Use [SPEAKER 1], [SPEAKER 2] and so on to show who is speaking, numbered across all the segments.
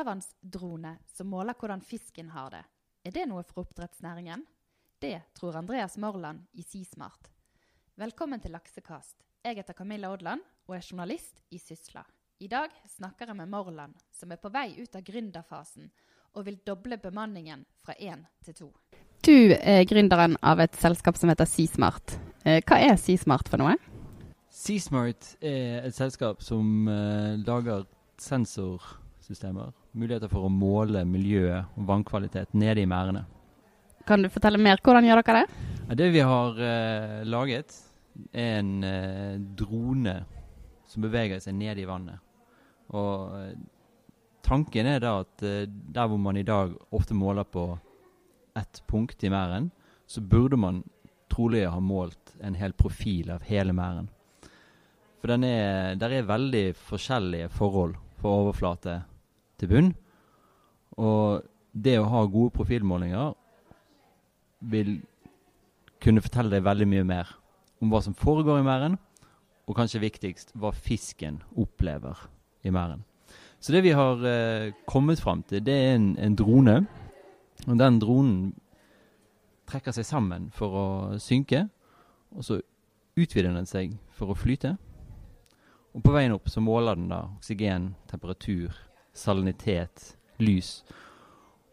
[SPEAKER 1] undervannsdrone som måler hvordan fisken har det. Er det noe for oppdrettsnæringen? Det tror Andreas Morland i Sismart. Velkommen til Laksekast. Jeg heter Camilla Odland og er journalist i Sysla. I dag snakker jeg med Morland, som er på vei ut av gründerfasen og vil doble bemanningen fra én til to. Du er gründeren av et selskap som heter Sismart. Eh, hva er Sismart for noe?
[SPEAKER 2] Seasmart er et selskap som uh, lager sensorsystemer. Muligheter for å måle miljøet og vannkvalitet nede i merdene.
[SPEAKER 1] Kan du fortelle mer? Hvordan gjør dere det?
[SPEAKER 2] Ja, det vi har uh, laget, er en uh, drone som beveger seg ned i vannet. Og tanken er da at der hvor man i dag ofte måler på ett punkt i merden, så burde man trolig ha målt en hel profil av hele merden. For den er, der er veldig forskjellige forhold for overflate til bunn. Og det å ha gode profilmålinger vil kunne fortelle deg veldig mye mer om hva som foregår i merden, og kanskje viktigst hva fisken opplever i merden. Så det vi har eh, kommet fram til, det er en, en, drone. Og den dronen trekker seg sammen for å synke, og så utvider den seg for å flyte. Og på veien opp så måler den da oksygen, temperatur, salinitet, lys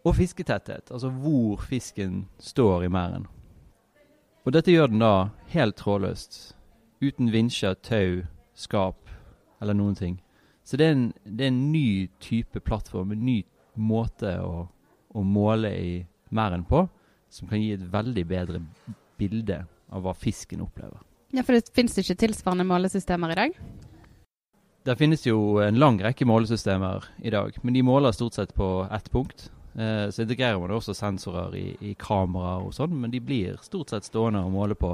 [SPEAKER 2] og fisketetthet. Altså hvor fisken står i merden. Og dette gjør den da helt trådløst. Uten vinsjer, tau, skap eller noen ting. Så det er en, det er en ny type plattform, en ny måte å, å måle i merden på, som kan gi et veldig bedre bilde av hva fisken opplever.
[SPEAKER 1] Ja, For det finnes ikke tilsvarende målesystemer i dag?
[SPEAKER 2] Det finnes jo en lang rekke målesystemer i dag, men de måler stort sett på ett punkt. Eh, så integrerer man også sensorer i, i kameraer og sånn, men de blir stort sett stående og måle på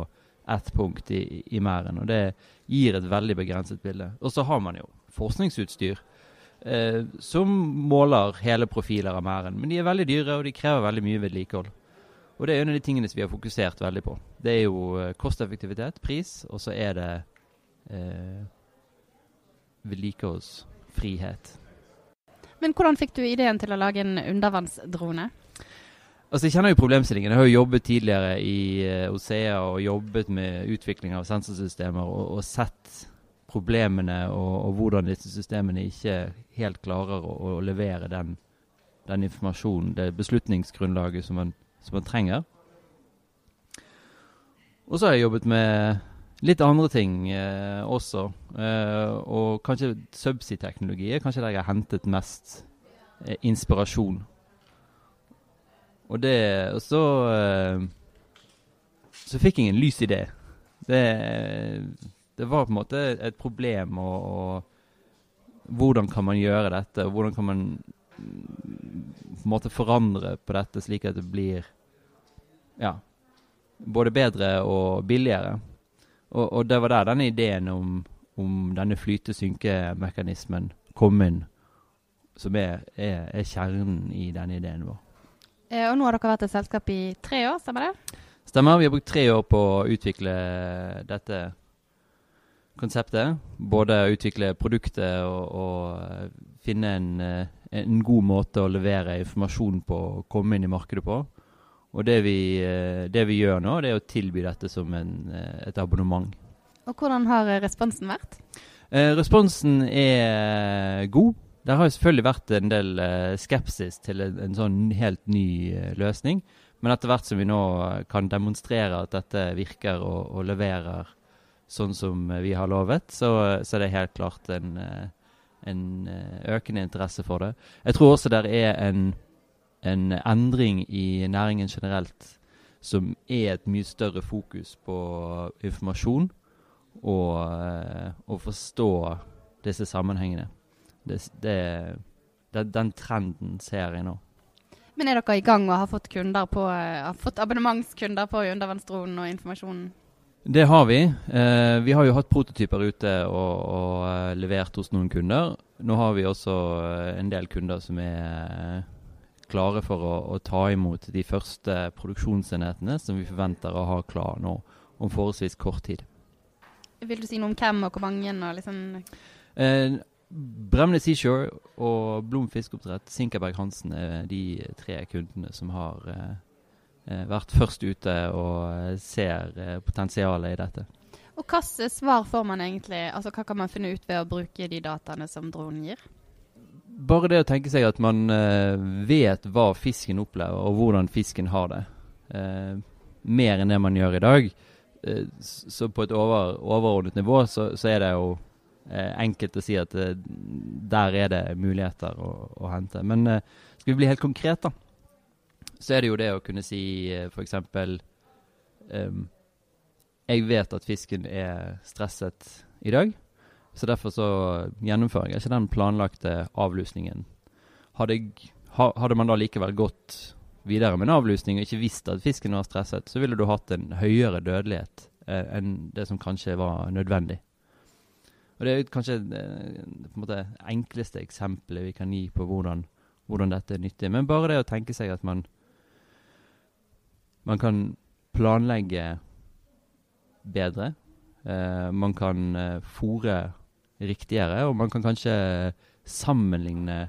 [SPEAKER 2] ett punkt i, i merden. Og det gir et veldig begrenset bilde. Og så har man jo forskningsutstyr eh, som måler hele profiler av merden. Men de er veldig dyre, og de krever veldig mye vedlikehold. Og det er en av de tingene som vi har fokusert veldig på. Det er jo eh, kosteffektivitet, pris, og så er det eh, vedlikeholdsfrihet.
[SPEAKER 1] Men hvordan fikk du ideen til å lage en undervannsdrone?
[SPEAKER 2] Altså, Jeg kjenner jo problemstillingen. Jeg har jo jobbet tidligere i uh, Osea og jobbet med utvikling av sensorsystemer og, og sett problemene og, og, hvordan disse systemene ikke helt klarer å, å levere den, den, informasjonen, det beslutningsgrunnlaget som man, som man trenger. Og så har jeg jobbet med litt andre ting eh, også. Eh, og kanskje subsea-teknologi er kanskje der jeg har hentet mest eh, inspirasjon. Og det Og så eh, Så fikk jeg en lys idé. Det, det var på en måte et problem og, å hvordan kan man gjøre dette? og Hvordan kan man på en måte forandre på dette slik at det blir ja, både bedre og billigere? Og, og, det var der denne ideen om, om denne flyte-synke-mekanismen kom inn, som er, er, er, kjernen i denne ideen vår.
[SPEAKER 1] Eh, og nå har dere vært et selskap i tre år, stemmer det?
[SPEAKER 2] Stemmer. Vi har brukt tre år på å utvikle dette konseptet. Både å utvikle produktet og, og finne en, eh, en, god måte å levere informasjon på og komme inn i markedet på. Og det vi, eh, det vi, gjør nå, det er å tilby dette som en, eh, et abonnement.
[SPEAKER 1] Og hvordan har eh, responsen vært?
[SPEAKER 2] Eh, responsen er god. Det har selvfølgelig vært en del skepsis til en, en, sånn helt ny løsning. Men etter hvert som vi nå kan demonstrere at dette virker og, og leverer sånn som vi har lovet, så, så er det helt klart en, en økende interesse for det. Jeg tror også det er en en endring i næringen generelt som er et mye større fokus på informasjon og uh, å forstå disse sammenhengene. Det, det, det, den trenden ser jeg nå.
[SPEAKER 1] Men er dere i gang og har fått, på, uh, har fått abonnementskunder på undervannsdronen og informasjonen?
[SPEAKER 2] Det har vi. Eh, vi har jo hatt prototyper ute og, og uh, levert hos noen kunder. Nå har vi også en del kunder som er klare for å, å, ta imot de første produksjonsenhetene som vi forventer å ha klar nå om forholdsvis kort tid.
[SPEAKER 1] Vil du si noe om hvem og hvor mange? Og liksom
[SPEAKER 2] eh, Bremne Seashore og Blom fiskeoppdrett, Sinkerberg Hansen er de tre kundene som har eh, eh vært først ute og eh, ser eh, potensialet i dette.
[SPEAKER 1] Og Hvilke svar får man egentlig? Altså Hva kan man finne ut ved å bruke de dataene som dronen gir?
[SPEAKER 2] Bare det å tenke seg at man uh, vet hva fisken opplever, og hvordan fisken har det. uh, mer enn det man gjør i dag. uh, så på et over, overordnet nivå så, så, er det jo enkelt å si at der er det muligheter å, å hente. Men skal vi bli helt konkret, da, så er det jo det å kunne si uh, f.eks. Um, jeg vet at fisken er stresset i dag. Så derfor så gjennomfører jeg ikke den planlagte avlusningen. Hadde, jeg, hadde man da likevel gått videre med en avlusning og ikke visst at fisken var stresset, så ville du hatt en høyere dødelighet eh, enn det som kanskje var nødvendig. Og Det er kanskje det, eh, på en måte enkleste eksempelet vi kan gi på hvordan, hvordan, dette er nyttig. Men bare det å tenke seg at man, man kan planlegge bedre. Eh, man kan eh, fòre riktigere, og man kan kanskje sammenligne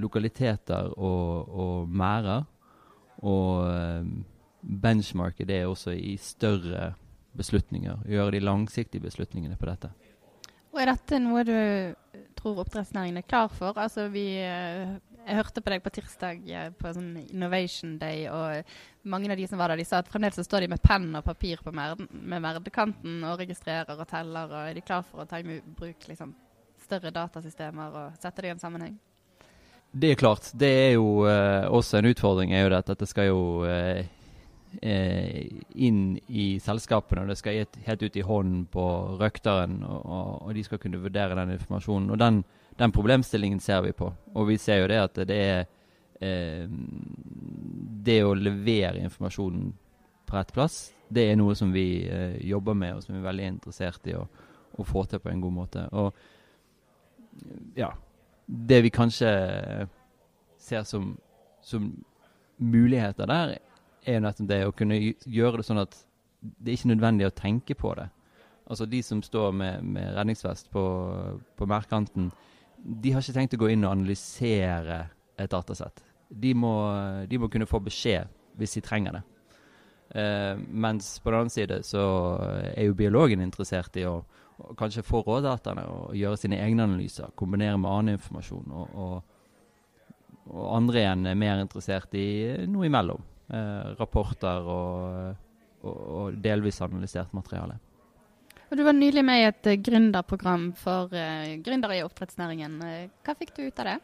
[SPEAKER 2] lokaliteter og, og merder. Og benchmarket benchmarke det også i større beslutninger. Gjøre de langsiktige beslutningene på dette.
[SPEAKER 1] Og Er dette noe du tror oppdrettsnæringen er klar for? Altså vi eh, jeg hørte på deg på tirsdag eh, på sånn Innovation Day, og mange av de som var der, de sa at fremdeles så står de med penn og papir på mer med merdekanten og registrerer og teller. og Er de klar for å ta i bruk liksom, større datasystemer og sette det i en sammenheng?
[SPEAKER 2] Det er klart. Det er jo uh, også en utfordring. er jo det at Dette skal jo uh, inn i selskapene. og Det skal helt ut i hånden på røkteren, og, og, de skal kunne vurdere den informasjonen. og den den problemstillingen ser vi på. Og vi ser jo det at det er eh, Det å levere informasjonen på rett plass, det er noe som vi eh, jobber med, og som vi er veldig interessert i å, å, få til på en god måte. Og ja Det vi kanskje ser som, som muligheter der, er jo nettopp det å kunne gjøre det sånn at det er ikke nødvendig å tenke på det. Altså de som står med, med redningsvest på, på merkanten, de har ikke tenkt å gå inn og analysere et datasett. De må, de må kunne få beskjed hvis de trenger det. Uh, mens på den annen side så er jo biologen interessert i å, å kanskje få rådataene og gjøre sine egne analyser, kombinere med annen informasjon. Og, og, og andre igjen er mer interessert i noe imellom. Uh, rapporter og, og delvis analysert materiale.
[SPEAKER 1] Og Du var nylig med i et uh, gründerprogram for uh, gründere i oppdrettsnæringen. Uh, hva fikk du ut av det?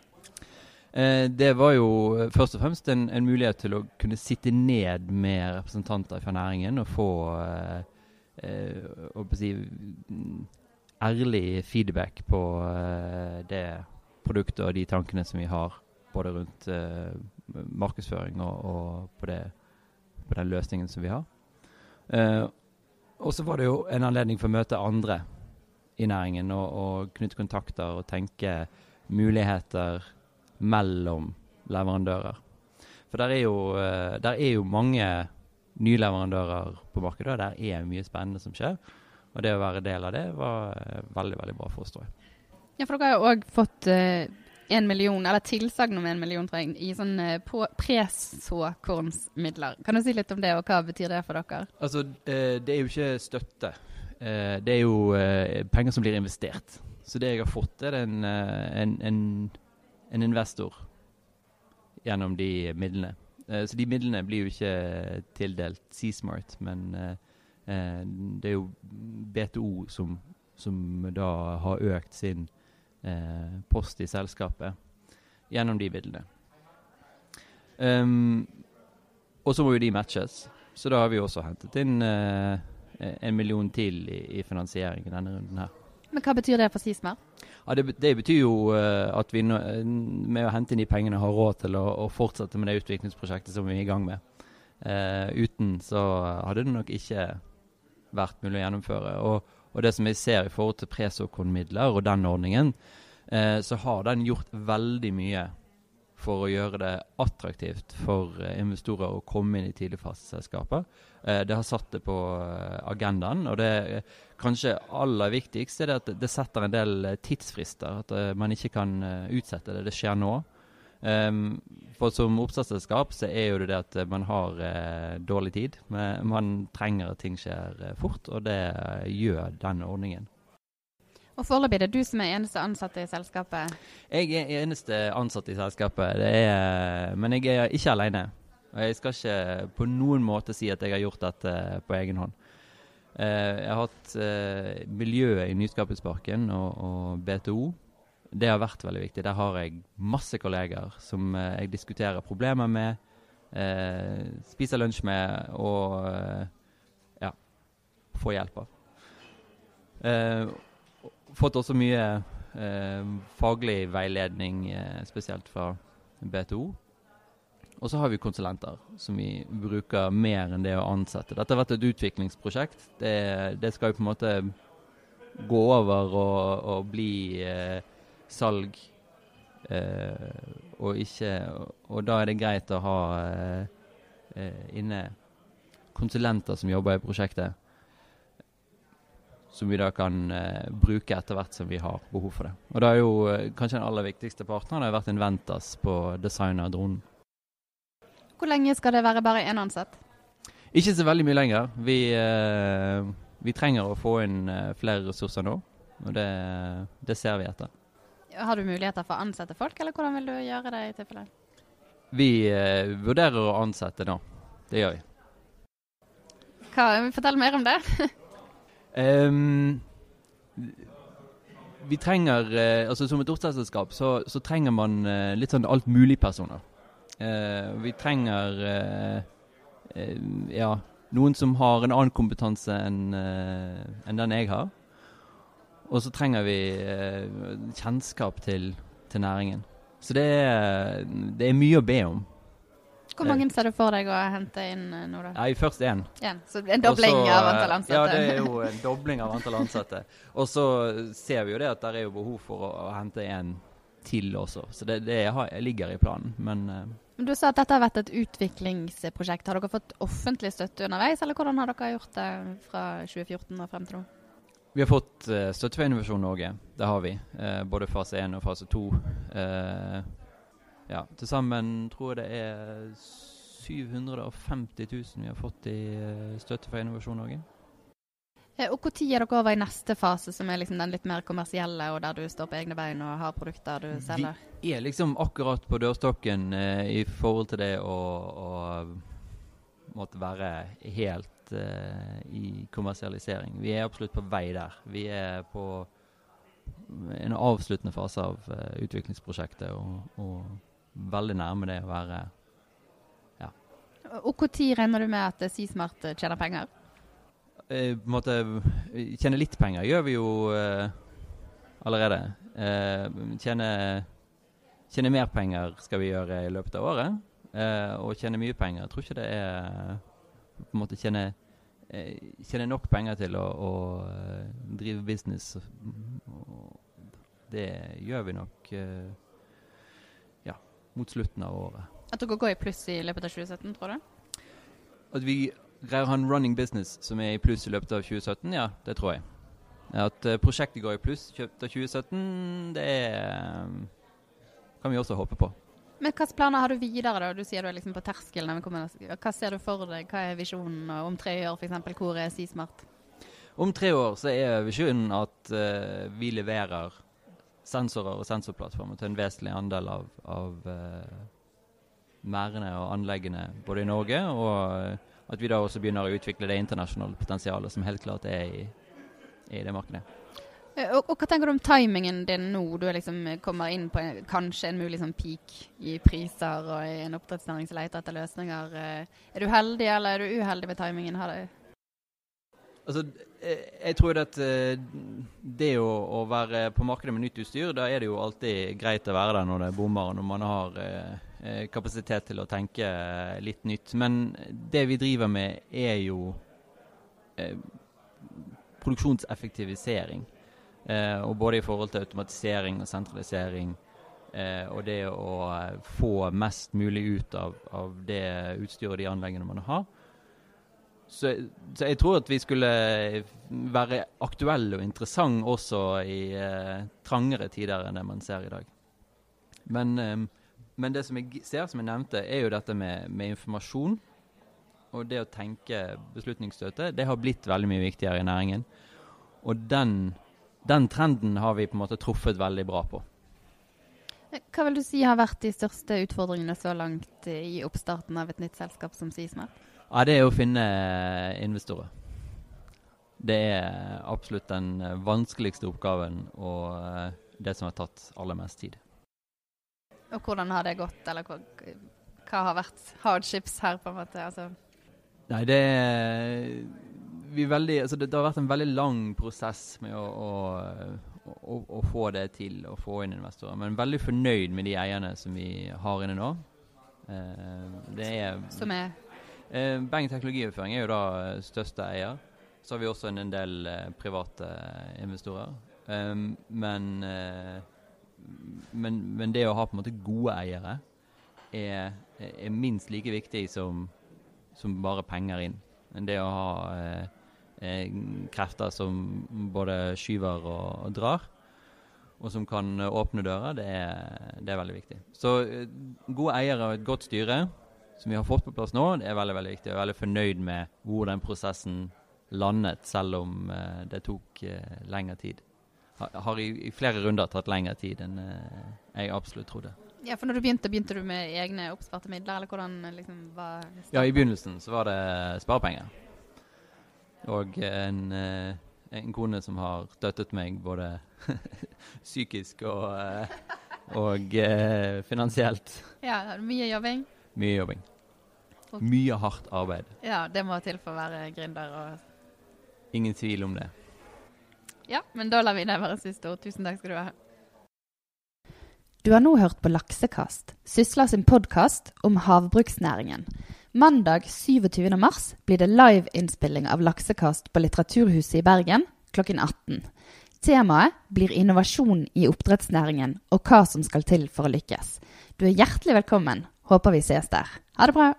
[SPEAKER 2] Eh, det var jo først og fremst en, en, mulighet til å kunne sitte ned med representanter fra næringen og få eh, si, ærlig feedback på det produktet og de tankene som vi har både rundt markedsføring og, og på, det, på, den løsningen som vi har. Og så var det jo en anledning for å møte andre i næringen og, og knytte kontakter og tenke muligheter mellom leverandører. For der er jo, eh, der er jo mange nye leverandører på markedet, og der er mye spennende som skjer. Og det å være del av det var eh, veldig veldig bra for oss, tror jeg.
[SPEAKER 1] Ja, for dere har jo òg fått uh, en million, eller tilsagn om en million, tror jeg, i sånn uh, presåkornsmidler. Kan du si litt om det, og hva betyr det for dere?
[SPEAKER 2] Altså, uh, det er jo ikke støtte. Uh, det er jo penger som blir investert. Så det jeg har fått, er en, en, en, en investor gjennom de midlene. så de midlene blir jo ikke tildelt Seasmart, men det er jo BTO som, som da har økt sin eh, post i selskapet gjennom de bildene. Um, og så må jo de matches, så da har vi også hentet inn eh, en million til i, i finansiering i denne runden her.
[SPEAKER 1] Men Hva betyr det for Sismar?
[SPEAKER 2] Ja, det, det, betyr jo uh, at vi nå, med å hente inn de pengene har råd til å, å, fortsette med det utviklingsprosjektet som vi er i gang med. Uh, uten så hadde det nok ikke vært mulig å gjennomføre. Og og det som jeg ser i forhold til midler og den ordningen, eh, så har den gjort veldig mye for å gjøre det attraktivt for eh, investorer å komme inn i tidligfaseselskaper. Eh, det har satt det på eh, agendaen. Og det eh, kanskje aller viktigste er at det setter en del eh, tidsfrister. At eh, man ikke kan eh, utsette det. Det skjer nå. Um, for som oppstartsselskap så er jo det det at eh, man har eh, dårlig tid. Men man trenger at ting skjer eh, fort, og det eh, gjør denne ordningen.
[SPEAKER 1] Og foreløpig er det du som er eneste ansatte i selskapet.
[SPEAKER 2] Jeg er eneste ansatt i selskapet, det er, men jeg er ikke alene. Og jeg skal ikke på noen måte si at jeg har gjort dette på egen hånd. Eh, jeg har hatt eh, miljøet i Nyskapingsparken og, og BTO. Det har vært veldig viktig. Der har jeg masse kolleger som eh, jeg diskuterer problemer med, eh, spiser lunsj med og eh, ja, får hjelp av. Eh, fått også mye eh, faglig veiledning, eh, spesielt fra BTO. Og så har vi konsulenter, som vi bruker mer enn det å ansette. Dette har vært et utviklingsprosjekt. Det, det skal jo på en måte gå over og, og bli eh, salg. Eh, og ikke Og da er det greit å ha eh, eh, inne konsulenter som jobber i prosjektet som vi da kan eh, bruke etter hvert som vi har behov for det. Og da er jo eh, kanskje den aller viktigste partneren har vært Inventas på design av dronen.
[SPEAKER 1] Hvor lenge skal det være bare én ansatt?
[SPEAKER 2] Ikke så veldig mye lenger. Vi, eh, vi trenger å få inn flere ressurser nå, og det, det ser vi etter.
[SPEAKER 1] Har du muligheter for å ansette folk, eller hvordan vil du gjøre det i tilfelle?
[SPEAKER 2] Vi eh, vurderer å ansette nå. Det gjør vi.
[SPEAKER 1] Hva, fortell mer om det.
[SPEAKER 2] um, vi trenger eh, Altså som et oppstartsselskap så, så trenger man eh, litt sånn alt mulig-personer. Eh, vi trenger eh, eh, ja, noen som har en annen kompetanse enn enn den jeg har. Og så trenger vi eh, kjennskap til, til næringen. Så det er, det er mye å be om.
[SPEAKER 1] Hvor mange ser du for deg å hente inn eh, nå, da?
[SPEAKER 2] Nei, først én.
[SPEAKER 1] det Så en dobling
[SPEAKER 2] Også,
[SPEAKER 1] av antall ansatte?
[SPEAKER 2] Ja, det er jo en dobling av antall ansatte. Og så ser vi jo det at det er jo behov for å, å hente en til også. Så det, det har, ligger i planen. Men eh,
[SPEAKER 1] Men Du sa at dette har vært et utviklingsprosjekt. Har dere fått offentlig støtte underveis, eller hvordan har dere gjort det fra 2014 og frem til nå?
[SPEAKER 2] Vi har fått uh, støtte fra Innovasjon Norge. Det har vi. Uh, både fase 1 og fase 2. Uh, ja, til sammen tror jeg det er 750 000 vi har fått i eh, støtte fra Innovasjon Norge.
[SPEAKER 1] Eh, Og Når er dere over i neste fase, som er liksom den litt mer kommersielle, og der du står på egne bein og har produkter du selger?
[SPEAKER 2] Vi er liksom akkurat på dørstokken eh, i forhold til det å, å måtte være helt eh, i kommersialisering. Vi er absolutt på vei der. Vi er på en avsluttende fase av eh, utviklingsprosjektet og, og veldig nærme det å være
[SPEAKER 1] Og Når regner du med at Sysmart eh, tjener penger?
[SPEAKER 2] eh, på en måte Tjene litt penger gjør vi jo eh, allerede. Eh, tjene, tjene mer penger skal vi gjøre i løpet av året. Og tjene mye penger. Jeg tror ikke det er på en måte tjene, eh, tjene nok penger til å, å eh, drive business. Og det gjør vi nok eh, ja, mot slutten av året.
[SPEAKER 1] At dere går i pluss i løpet av 2017, tror du?
[SPEAKER 2] At vi greier å ha en running business som er i pluss i løpet av 2017, ja, det tror jeg. At prosjektet går i pluss i av 2017, det er, kan vi også håpe på.
[SPEAKER 1] Men hvilke planer har du videre? da? Du sier du er liksom på terskelen. Hva ser du for deg? Hva er visjonen om tre år, f.eks.? Hvor er SiSmart?
[SPEAKER 2] Om tre år så er visjonen at uh, vi leverer sensorer og sensorplattformer til en vesentlig andel av, av uh, merdene og anleggene både i Norge, og eh, at vi da også begynner å utvikle det internasjonale potensialet som helt klart er i, i det markedet.
[SPEAKER 1] Eh, Og, og hva tenker du om timingen din nå? Du liksom eh, kommer inn på en, kanskje en mulig sånn peak i priser og i en oppdrettsnæring som leter etter løsninger. Eh, Er du heldig, eller er du uheldig med timingen?
[SPEAKER 2] Altså, jeg tror at det å, å være på markedet med nytt utstyr, da er det jo alltid greit å være der når det bommer, og når man har kapasitet til å tenke litt nytt. Men det vi driver med, er jo produksjonseffektivisering. Eh, og både i forhold til automatisering og sentralisering. eh, og det å eh, få mest mulig ut av, av det utstyret og de anleggene man har. Så, så, jeg tror at vi skulle være aktuelle og interessante også i eh, trangere tider enn det man ser i dag. Men, eh, men, det som jeg ser, som jeg nevnte, er jo dette med, med informasjon. Og det å tenke beslutningsstøtte, det har blitt veldig mye viktigere i næringen. Og den, den trenden har vi på en måte truffet veldig bra på.
[SPEAKER 1] Hva vil du si har vært de største utfordringene så langt i oppstarten av et nytt selskap som Sismart?
[SPEAKER 2] Ja, Det er å finne investorer. Det er absolutt den vanskeligste oppgaven og eh, det som har tatt aller mest tid.
[SPEAKER 1] Og hvordan har det gått, eller hva, hva har vært hardships her, på en måte? Altså
[SPEAKER 2] Nei, det vi veldig, altså det, det, har vært en veldig lang prosess med å, å, å, å, få det til, å få inn investorer. Men veldig fornøyd med de eierne som vi har inne nå.
[SPEAKER 1] Eh, det er Som er?
[SPEAKER 2] Eh, Beng teknologioverføring er jo da største eier. Så har vi også en, en del eh, private investorer. Um, men, men, men, det å ha på en måte gode eiere er, er minst like viktig som, som bare penger inn. Men det å ha krefter som både skyver og, og, drar, og som kan åpne dører, det er, det er veldig viktig. Så eh, gode eiere og et godt styre, som vi har fått på plass nå, det er veldig veldig viktig. Jeg er veldig fornøyd med hvor den prosessen landet, selv om uh, det tok uh, lengre tid. Har, har i, i, flere runder tatt lengre tid enn uh, jeg absolutt trodde.
[SPEAKER 1] Ja, for når du begynte, begynte du med egne oppsparte midler, eller hvordan liksom var
[SPEAKER 2] Ja, i begynnelsen så var det sparepenger. Og en, eh, en, kone som har støttet meg både psykisk og, eh, og uh, finansielt.
[SPEAKER 1] Ja, Mye jobbing?
[SPEAKER 2] Mye jobbing. Mye hardt arbeid.
[SPEAKER 1] Ja, det må til for å være gründer. Og
[SPEAKER 2] Ingen tvil om det.
[SPEAKER 1] Ja, men da lar vi det være siste ord. Tusen takk skal du ha. Du har nå hørt på Laksekast, Sysla sin podkast om havbruksnæringen. Mandag 27. mars blir det liveinnspilling av Laksekast på Litteraturhuset i Bergen klokken 18. Temaet blir innovasjon i oppdrettsnæringen og hva som skal til for å lykkes. Du er hjertelig velkommen. Håper vi ses der. Ha det bra.